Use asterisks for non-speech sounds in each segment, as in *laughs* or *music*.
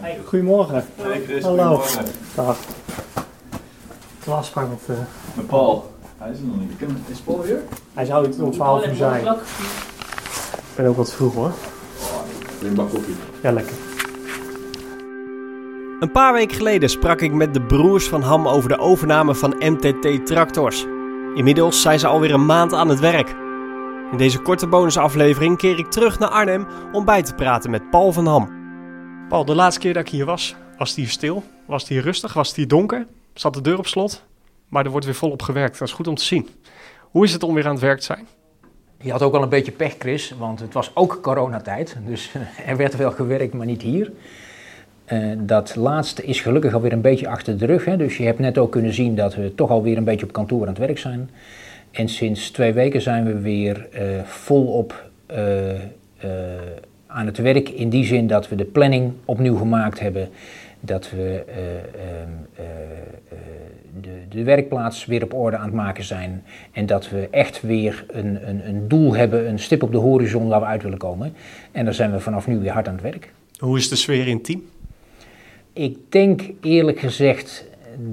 Hey, goedemorgen. Hey Chris, Hallo. goedemorgen. Dag. De afspraak met... eh, Met Paul. Hij is er nog niet. Is Paul hier? hij zou het om 12 uur zijn. Ik ben ook wat vroeg hoor. Een bak koffie. Ja, lekker. Een paar weken geleden sprak ik met de broers van Ham over de overname van MTT Tractors. Inmiddels zijn ze alweer een maand aan het werk. In deze korte bonusaflevering keer ik terug naar Arnhem om bij te praten met Paul van Ham. Paul, de laatste keer dat ik hier was, was het hier stil. Was het rustig, was het donker. Zat de deur op slot. Maar er wordt weer volop gewerkt. Dat is goed om te zien. Hoe is het om weer aan het werk te zijn? Je had ook wel een beetje pech, Chris, want het was ook coronatijd. Dus *laughs* er werd wel gewerkt, maar niet hier. Eh, dat laatste is gelukkig alweer een beetje achter de rug. Hè? Dus je hebt net ook kunnen zien dat we toch alweer een beetje op kantoor aan het werk zijn. En sinds twee weken zijn we weer eh, volop eh, aan het werk. In die zin dat we de planning opnieuw gemaakt hebben. Dat we eh, ehm, eh, eh, de, de werkplaats weer op orde aan het maken zijn. En dat we echt weer een, een, een doel hebben, een stip op de horizon waar we uit willen komen. En daar zijn we vanaf nu weer hard aan het werk. Hoe is de sfeer in het team? Ik denk eerlijk gezegd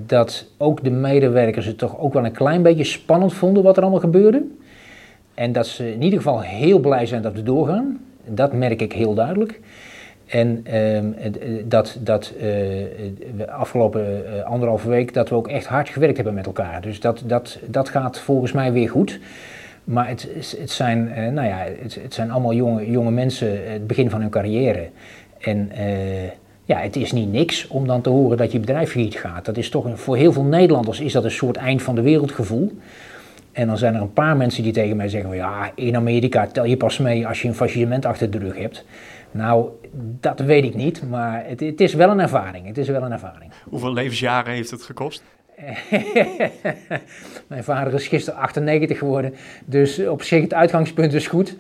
dat ook de medewerkers het toch ook wel een klein beetje spannend vonden wat er allemaal gebeurde. En dat ze in ieder geval heel blij zijn dat we doorgaan. Dat merk ik heel duidelijk. En eh, dat, dat eh, afgelopen eh, anderhalve week dat we ook echt hard gewerkt hebben met elkaar. Dus dat, dat, dat gaat volgens mij weer goed. Maar het, het, zijn, nou ja, het, het zijn allemaal jonge, jonge mensen, het begin van hun carrière. En ja, het is niet niks om dan te horen dat je bedrijf failliet gaat. Dat is toch voor heel veel Nederlanders is dat een soort eind van de wereldgevoel. En dan zijn er een paar mensen die tegen mij zeggen: ja, in Amerika tel je pas mee als je een faillissement achter de rug hebt. Nou, dat weet ik niet, maar het, het is wel een ervaring. Het is wel een ervaring. Hoeveel levensjaren heeft het gekost? *laughs* Mijn vader is gisteren 98 geworden, dus op zich het uitgangspunt is goed.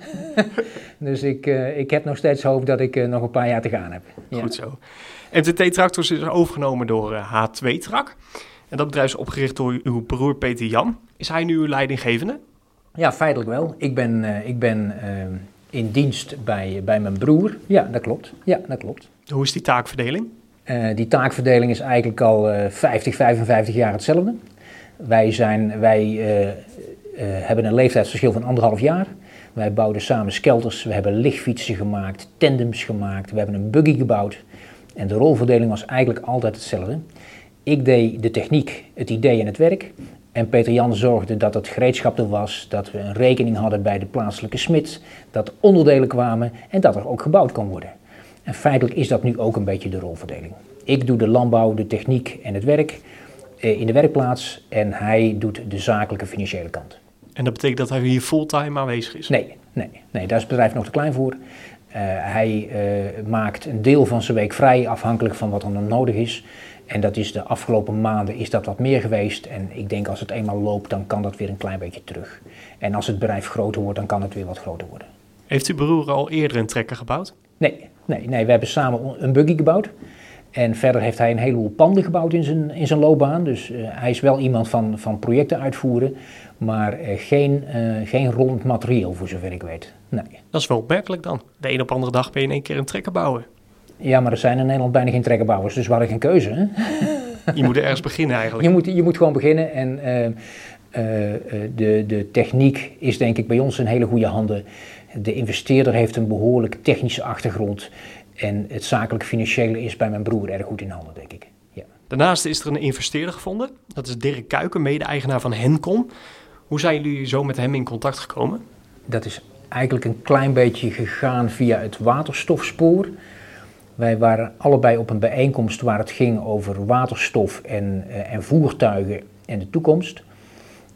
*laughs* dus ik, eh, ik heb nog steeds hoop dat ik eh, nog een paar jaar te gaan heb. Ja. Goed zo. MTT Tractors is overgenomen door eh, H2 Trak. En dat bedrijf is opgericht door uw broer Peter Jan. Is hij nu uw leidinggevende? Ja, feitelijk wel. Ik ben, eh, ik ben eh, in dienst bij, bij mijn broer. Ja, dat klopt. Ja, dat klopt. Hoe is die taakverdeling? Eh, die taakverdeling is eigenlijk al eh 50, 55 jaar hetzelfde. Wij, zijn, wij hebben een leeftijdsverschil van anderhalf jaar. Wij bouwden samen skelters, we hebben lichtfietsen gemaakt, tandems gemaakt, we hebben een buggy gebouwd. En de rolverdeling was eigenlijk altijd hetzelfde. Ik deed de techniek, het idee en het werk. En Peter Jan zorgde dat het gereedschap er was, dat we een rekening hadden bij de plaatselijke smid, dat onderdelen kwamen en dat er ook gebouwd kon worden. En feitelijk is dat nu ook een beetje de rolverdeling. Ik doe de landbouw, de techniek en het werk eh, in de werkplaats en hij doet de zakelijke financiële kant. En dat betekent dat hij hier fulltime aanwezig is? Nee, nee, nee, daar is het bedrijf nog te klein voor. Eh, hij eh, maakt een deel van zijn week vrij, afhankelijk van wat er dan nodig is. En dat is de afgelopen maanden is dat wat meer geweest. En ik denk als het eenmaal loopt, dan kan dat weer een klein beetje terug. En als het bedrijf groter wordt, dan kan het weer wat groter worden. Heeft uw broer al eerder een trekker gebouwd? Nee, nee, nee, we hebben samen een buggy gebouwd. En verder heeft hij een heleboel panden gebouwd in zijn, in zijn loopbaan. Dus eh, hij is wel iemand van, van projecten uitvoeren, maar geen, geen rollend materieel voor zover ik weet. Nee. Dat is wel opmerkelijk dan. De een op andere dag ben je in één keer een trekker bouwen. Ja, maar er zijn in Nederland bijna geen trekkerbouwers, dus we hadden geen keuze. Hè? Je moet ergens beginnen eigenlijk. Je, moet, je moet gewoon beginnen en eh, eh, eh, de, de techniek is denk ik bij ons in hele goede handen. De investeerder heeft een behoorlijk technische achtergrond en het zakelijk financiële is bij mijn broer erg goed in handen, denk ik. Ja. Daarnaast is er een investeerder gevonden. Dat is Dirk Kuiken, mede-eigenaar van Hencon. Hoe zijn jullie zo met hem in contact gekomen? Dat is eigenlijk een klein beetje gegaan via het waterstofspoor. Wij waren allebei op een bijeenkomst waar het ging over waterstof en, eh, en voertuigen en de toekomst.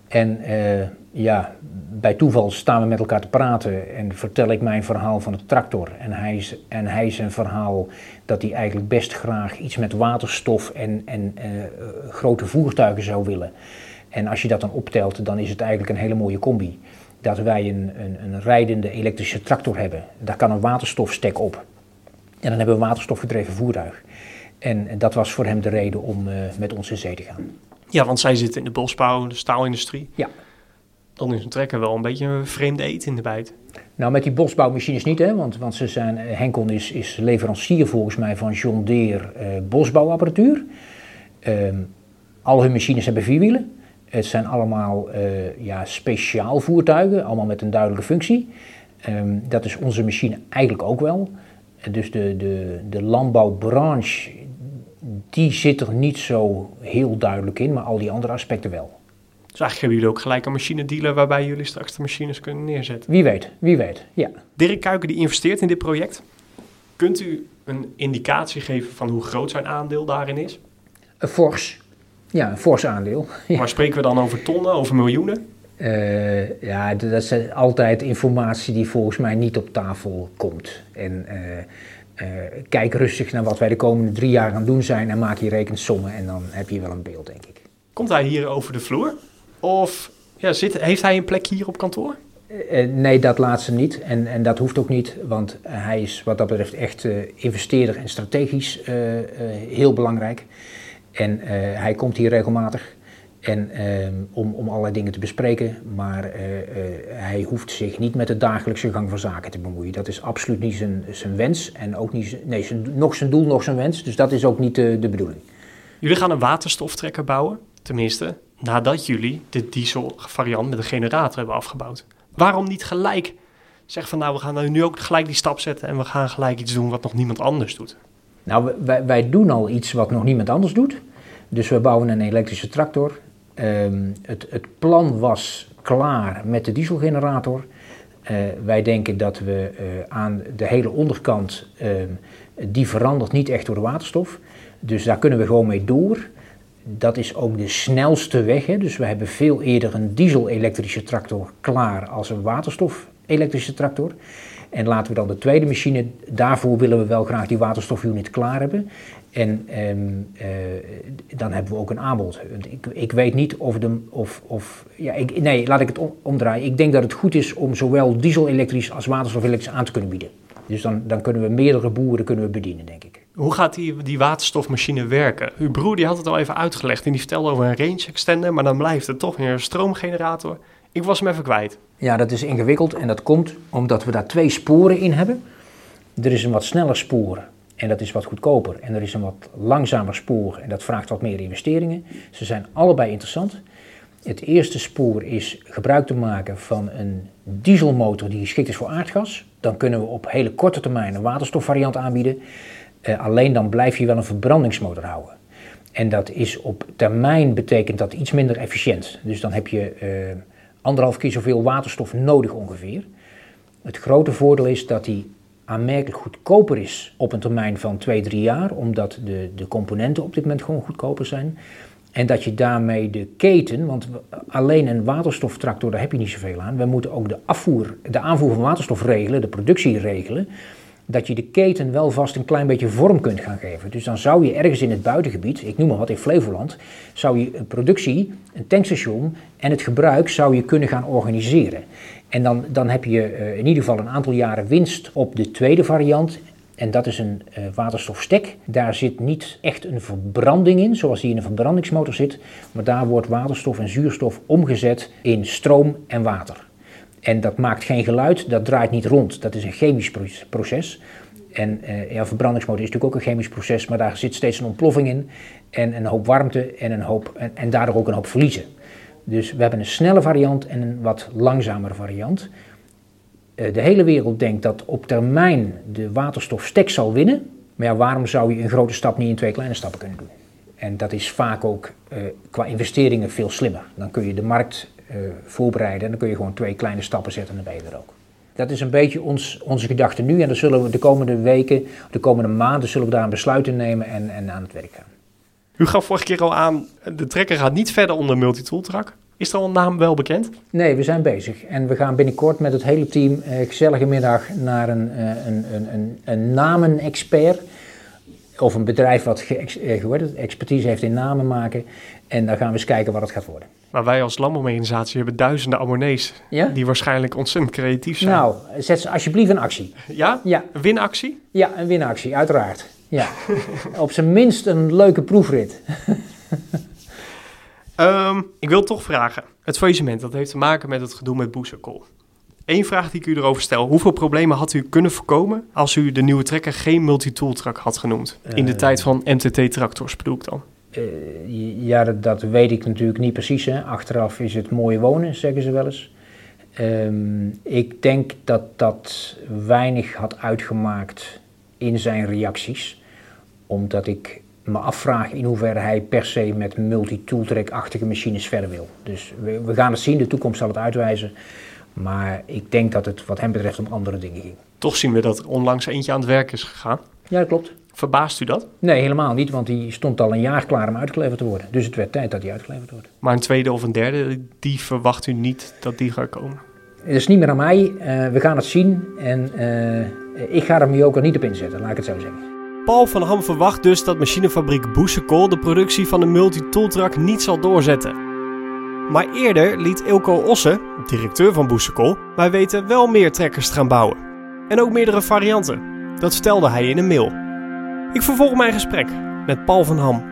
En eh, ja, bij toeval staan we met elkaar te praten en vertel ik mijn verhaal van de tractor. En hij, en hij zijn verhaal dat hij eigenlijk best graag iets met waterstof en, en eh, grote voertuigen zou willen. En als je dat dan optelt, dan is het eigenlijk een hele mooie combi. Dat wij een, een, een rijdende elektrische tractor hebben. Daar kan een waterstofstek op. En dan hebben we een waterstofgedreven voertuig. En dat was voor hem de reden om eh, met ons in zee te gaan. Ja, want zij zitten in de bosbouw, de staalindustrie. Ja. dan is een trekker wel een beetje een vreemde eet in de bijt. Nou, met die bosbouwmachines niet, hè? Want, want ze zijn, eh, Henkel is, is leverancier volgens mij van John Deere eh, bosbouwapparatuur. Ehm, al hun machines hebben vierwielen. Het zijn allemaal eh, ja, speciaal voertuigen, allemaal met een duidelijke functie. Ehm, dat is onze machine eigenlijk ook wel. Dus de, de, de landbouwbranche, die zit er niet zo heel duidelijk in, maar al die andere aspecten wel. Dus eigenlijk hebben jullie ook gelijk een machinedealer waarbij jullie straks de machines kunnen neerzetten. Wie weet, wie weet, ja. Dirk Kuiken die investeert in dit project. Kunt u een indicatie geven van hoe groot zijn aandeel daarin is? Een fors, ja, een fors aandeel. *laughs* Ja. Maar spreken we dan over tonnen, over miljoenen? Eh, ja, dat is altijd informatie die volgens mij niet op tafel komt. En eh, eh, kijk rustig naar wat wij de komende drie jaar aan het doen zijn en maak je rekensommen en dan heb je wel een beeld, denk ik. Komt hij hier over de vloer? Of ja, zit, heeft hij een plek hier op kantoor? Nee, dat laatste niet. En, en dat hoeft ook niet, want hij is wat dat betreft echt investeerder en strategisch heel belangrijk. En eh, hij komt hier regelmatig en, ehm, om, om allerlei dingen te bespreken, maar eh, eh, hij hoeft zich niet met de dagelijkse gang van zaken te bemoeien. Dat is absoluut niet zijn, zijn wens en ook niet nee, nog zijn doel, nog zijn wens. Dus dat is ook niet de, de bedoeling. Jullie gaan een waterstoftrekker bouwen, tenminste, nadat jullie de diesel variant met een generator hebben afgebouwd. Waarom niet gelijk zeggen van nou, we gaan nu ook gelijk die stap zetten en we gaan gelijk iets doen wat nog niemand anders doet? Nou, wij, doen al iets wat nog niemand anders doet. Dus we bouwen een elektrische tractor. Ehm, het, het plan was klaar met de dieselgenerator. Eh, wij denken dat we eh, aan de hele onderkant, ehm, die verandert niet echt door de waterstof. Dus daar kunnen we gewoon mee door. Dat is ook de snelste weg. Hè? Dus we hebben veel eerder een diesel-elektrische tractor klaar als een waterstof-elektrische tractor. En laten we dan de tweede machine, daarvoor willen we wel graag die waterstofunit klaar hebben. En ehm, eh, dan hebben we ook een aanbod. Ik, ik weet niet of de. Of, of, ja, ik, nee, laat ik het om- omdraaien. Ik denk dat het goed is om zowel diesel-elektrisch als waterstof-elektrisch aan te kunnen bieden. Dus dan, dan kunnen we meerdere boeren kunnen we bedienen, denk ik. Hoe gaat die, die waterstofmachine werken? Uw broer die had het al even uitgelegd en die vertelde over een range extender, maar dan blijft het toch weer een stroomgenerator. Ik was hem even kwijt. Ja, dat is ingewikkeld en dat komt omdat we daar twee sporen in hebben. Er is een wat sneller spoor en dat is wat goedkoper. En er is een wat langzamer spoor en dat vraagt wat meer investeringen. Ze zijn allebei interessant. Het eerste spoor is gebruik te maken van een dieselmotor die geschikt is voor aardgas. Dan kunnen we op hele korte termijn een waterstofvariant aanbieden. Eh, alleen dan blijf je wel een verbrandingsmotor houden. En dat is op termijn betekent dat iets minder efficiënt. Dus dan heb je eh, anderhalf keer zoveel waterstof nodig ongeveer. Het grote voordeel is dat die aanmerkelijk goedkoper is op een termijn van 2, 3 jaar, omdat de, de componenten op dit moment gewoon goedkoper zijn. En dat je daarmee de keten, want alleen een waterstoftractor, daar heb je niet zoveel aan. We moeten ook de, afvoer, de aanvoer van waterstof regelen, de productie regelen. Dat je de keten wel vast een klein beetje vorm kunt gaan geven. Dus dan zou je ergens in het buitengebied, ik noem maar wat in Flevoland, zou je een productie, een tankstation en het gebruik zou je kunnen gaan organiseren. En dan, dan heb je eh, in ieder geval een aantal jaren winst op de tweede variant. En dat is een eh, waterstofstek. Daar zit niet echt een verbranding in, zoals die in een verbrandingsmotor zit. Maar daar wordt waterstof en zuurstof omgezet in stroom en water. En dat maakt geen geluid, dat draait niet rond. Dat is een chemisch pro- proces. En eh ja, verbrandingsmotor is natuurlijk ook een chemisch proces, maar daar zit steeds een ontploffing in. En een hoop warmte en, een hoop, en, daardoor ook een hoop verliezen. Dus we hebben een snelle variant en een wat langzamere variant. Eh, de hele wereld denkt dat op termijn de waterstofstek zal winnen. Maar waarom zou je een grote stap niet in twee kleine stappen kunnen doen? En dat is vaak ook eh, qua investeringen veel slimmer. Dan kun je de markt voorbereiden en dan kun je gewoon twee kleine stappen zetten en dan ben je er ook. Dat is een beetje ons, onze gedachte nu en dan zullen we de komende weken, de komende maanden, zullen we daar een besluit in nemen en, en aan het werk gaan. U gaf vorige keer al aan, de trekker gaat niet verder onder Multitool Track. Is er al een naam wel bekend? Nee, we zijn bezig en we gaan binnenkort met het hele team eh, gezellige middag naar een, eh, een, een, een, een namenexpert. Of een bedrijf wat ge, eh, expertise heeft in namen maken. En dan gaan we eens kijken wat het gaat worden. Maar wij als landbouworganisatie hebben duizenden abonnees Ja? die waarschijnlijk ontzettend creatief zijn. Nou, zet ze alsjeblieft in actie. Ja? Ja, Een winactie? ja een winactie, uiteraard. Ja. *laughs* Op zijn minst een leuke proefrit. Ehm, ik wil toch vragen. Het faillissement, dat heeft te maken met het gedoe met Boezekool. Eén vraag die ik u erover stel. Hoeveel problemen had u kunnen voorkomen als u de nieuwe trekker geen multitool truck had genoemd? In de Eh. tijd van MTT-tractors bedoel ik dan. Eh, ja, dat, dat weet ik natuurlijk niet precies. Hè. Achteraf is het mooi wonen, zeggen ze wel eens. Ehm, ik denk dat dat weinig had uitgemaakt in zijn reacties. Omdat ik me afvraag in hoeverre hij per se met multi-tooltrack-achtige machines verder wil. Dus we, we gaan het zien, de toekomst zal het uitwijzen. Maar ik denk dat het wat hem betreft om andere dingen ging. Toch zien we dat er onlangs eentje aan het werk is gegaan. Ja, dat klopt. Verbaast u dat? Nee, helemaal niet, want die stond al een jaar klaar om uitgeleverd te worden. Dus het werd tijd dat hij uitgeleverd wordt. Maar een tweede of een derde, die verwacht u niet dat die gaat komen? Het is niet meer aan mij. Eh, we gaan het zien. En eh, ik ga er me ook er niet op inzetten, laat ik het zo zeggen. Paul van Ham verwacht dus dat machinefabriek Boesekol de productie van de multi-tooltruck niet zal doorzetten. Maar eerder liet Ilko Osse, directeur van Boesekol, mij weten wel meer trekkers te gaan bouwen. En ook meerdere varianten. Dat vertelde hij in een mail. Ik vervolg mijn gesprek met Paul van Ham.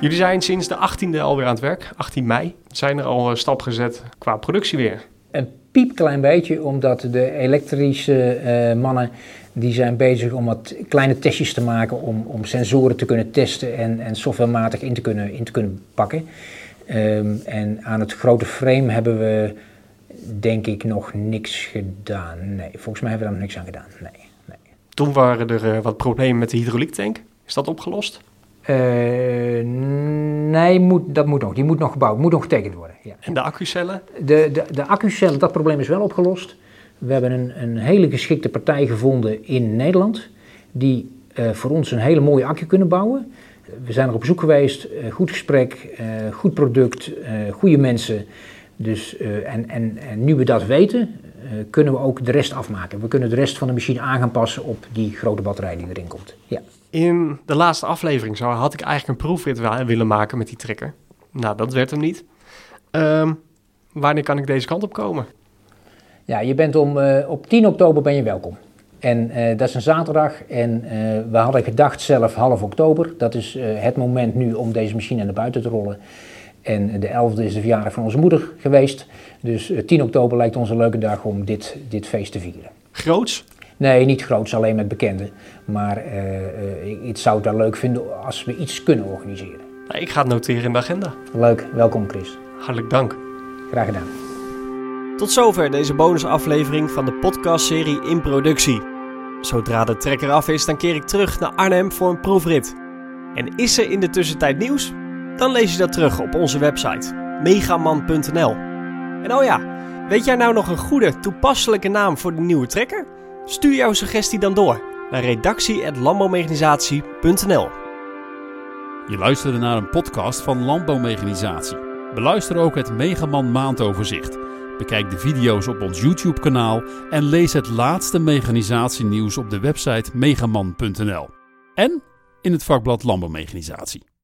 Jullie zijn sinds de 18e alweer aan het werk, 18 mei. Zijn er al een stap gezet qua productie weer? Een piepklein beetje, omdat de elektrische eh, mannen die zijn bezig om wat kleine testjes te maken om, om sensoren te kunnen testen en, en softwarematig in te kunnen, in te kunnen pakken. Ehm, en aan het grote frame hebben we denk ik nog niks gedaan. Nee, volgens mij hebben we daar nog niks aan gedaan. Nee. nee. Toen waren er eh, wat problemen met de hydrauliektank. Is dat opgelost? Eh, nee, moet, dat moet nog. Die moet nog gebouwd, moet nog getekend worden. Ja. En de accucellen? De, de, de accucellen, dat probleem is wel opgelost. We hebben een, een hele geschikte partij gevonden in Nederland. Die eh, voor ons een hele mooie accu kunnen bouwen. We zijn er op bezoek geweest, eh, goed gesprek, eh, goed product, eh, goede mensen. Dus, en, en, en nu we dat weten, kunnen we ook de rest afmaken. We kunnen de rest van de machine aan gaan passen op die grote batterij die erin komt. Ja. In de laatste aflevering zou, had ik eigenlijk een proefrit willen maken met die trekker. Nou, dat werd hem niet. Ehm, wanneer kan ik deze kant op komen? Ja, je bent om, op 10 oktober ben je welkom. En eh, dat is een zaterdag en eh, we hadden gedacht zelf half oktober. Dat is eh, het moment nu om deze machine naar buiten te rollen. En de 11e is de verjaardag van onze moeder geweest. Dus eh, 10 oktober lijkt ons een leuke dag om dit, dit feest te vieren. Groots? Nee, niet groots, alleen met bekenden. Maar ik, ik zou het wel leuk vinden als we iets kunnen organiseren. Nou, ik ga het noteren in de agenda. Leuk, welkom Chris. Hartelijk dank. Graag gedaan. Tot zover deze bonusaflevering van de podcastserie In Productie. Zodra de trekker af is, dan keer ik terug naar Arnhem voor een proefrit. En is er in de tussentijd nieuws? Dan lees je dat terug op onze website megaman.nl. En oh ja, weet jij nou nog een goede, toepasselijke naam voor de nieuwe trekker? Stuur jouw suggestie dan door naar redactie.landbouwmechanisatie.nl. Je luisterde naar een podcast van Landbouwmechanisatie. Beluister ook het Megaman maandoverzicht. Bekijk de video's op ons YouTube kanaal en lees het laatste mechanisatienieuws op de website megaman.nl. En in het vakblad Landbouwmechanisatie.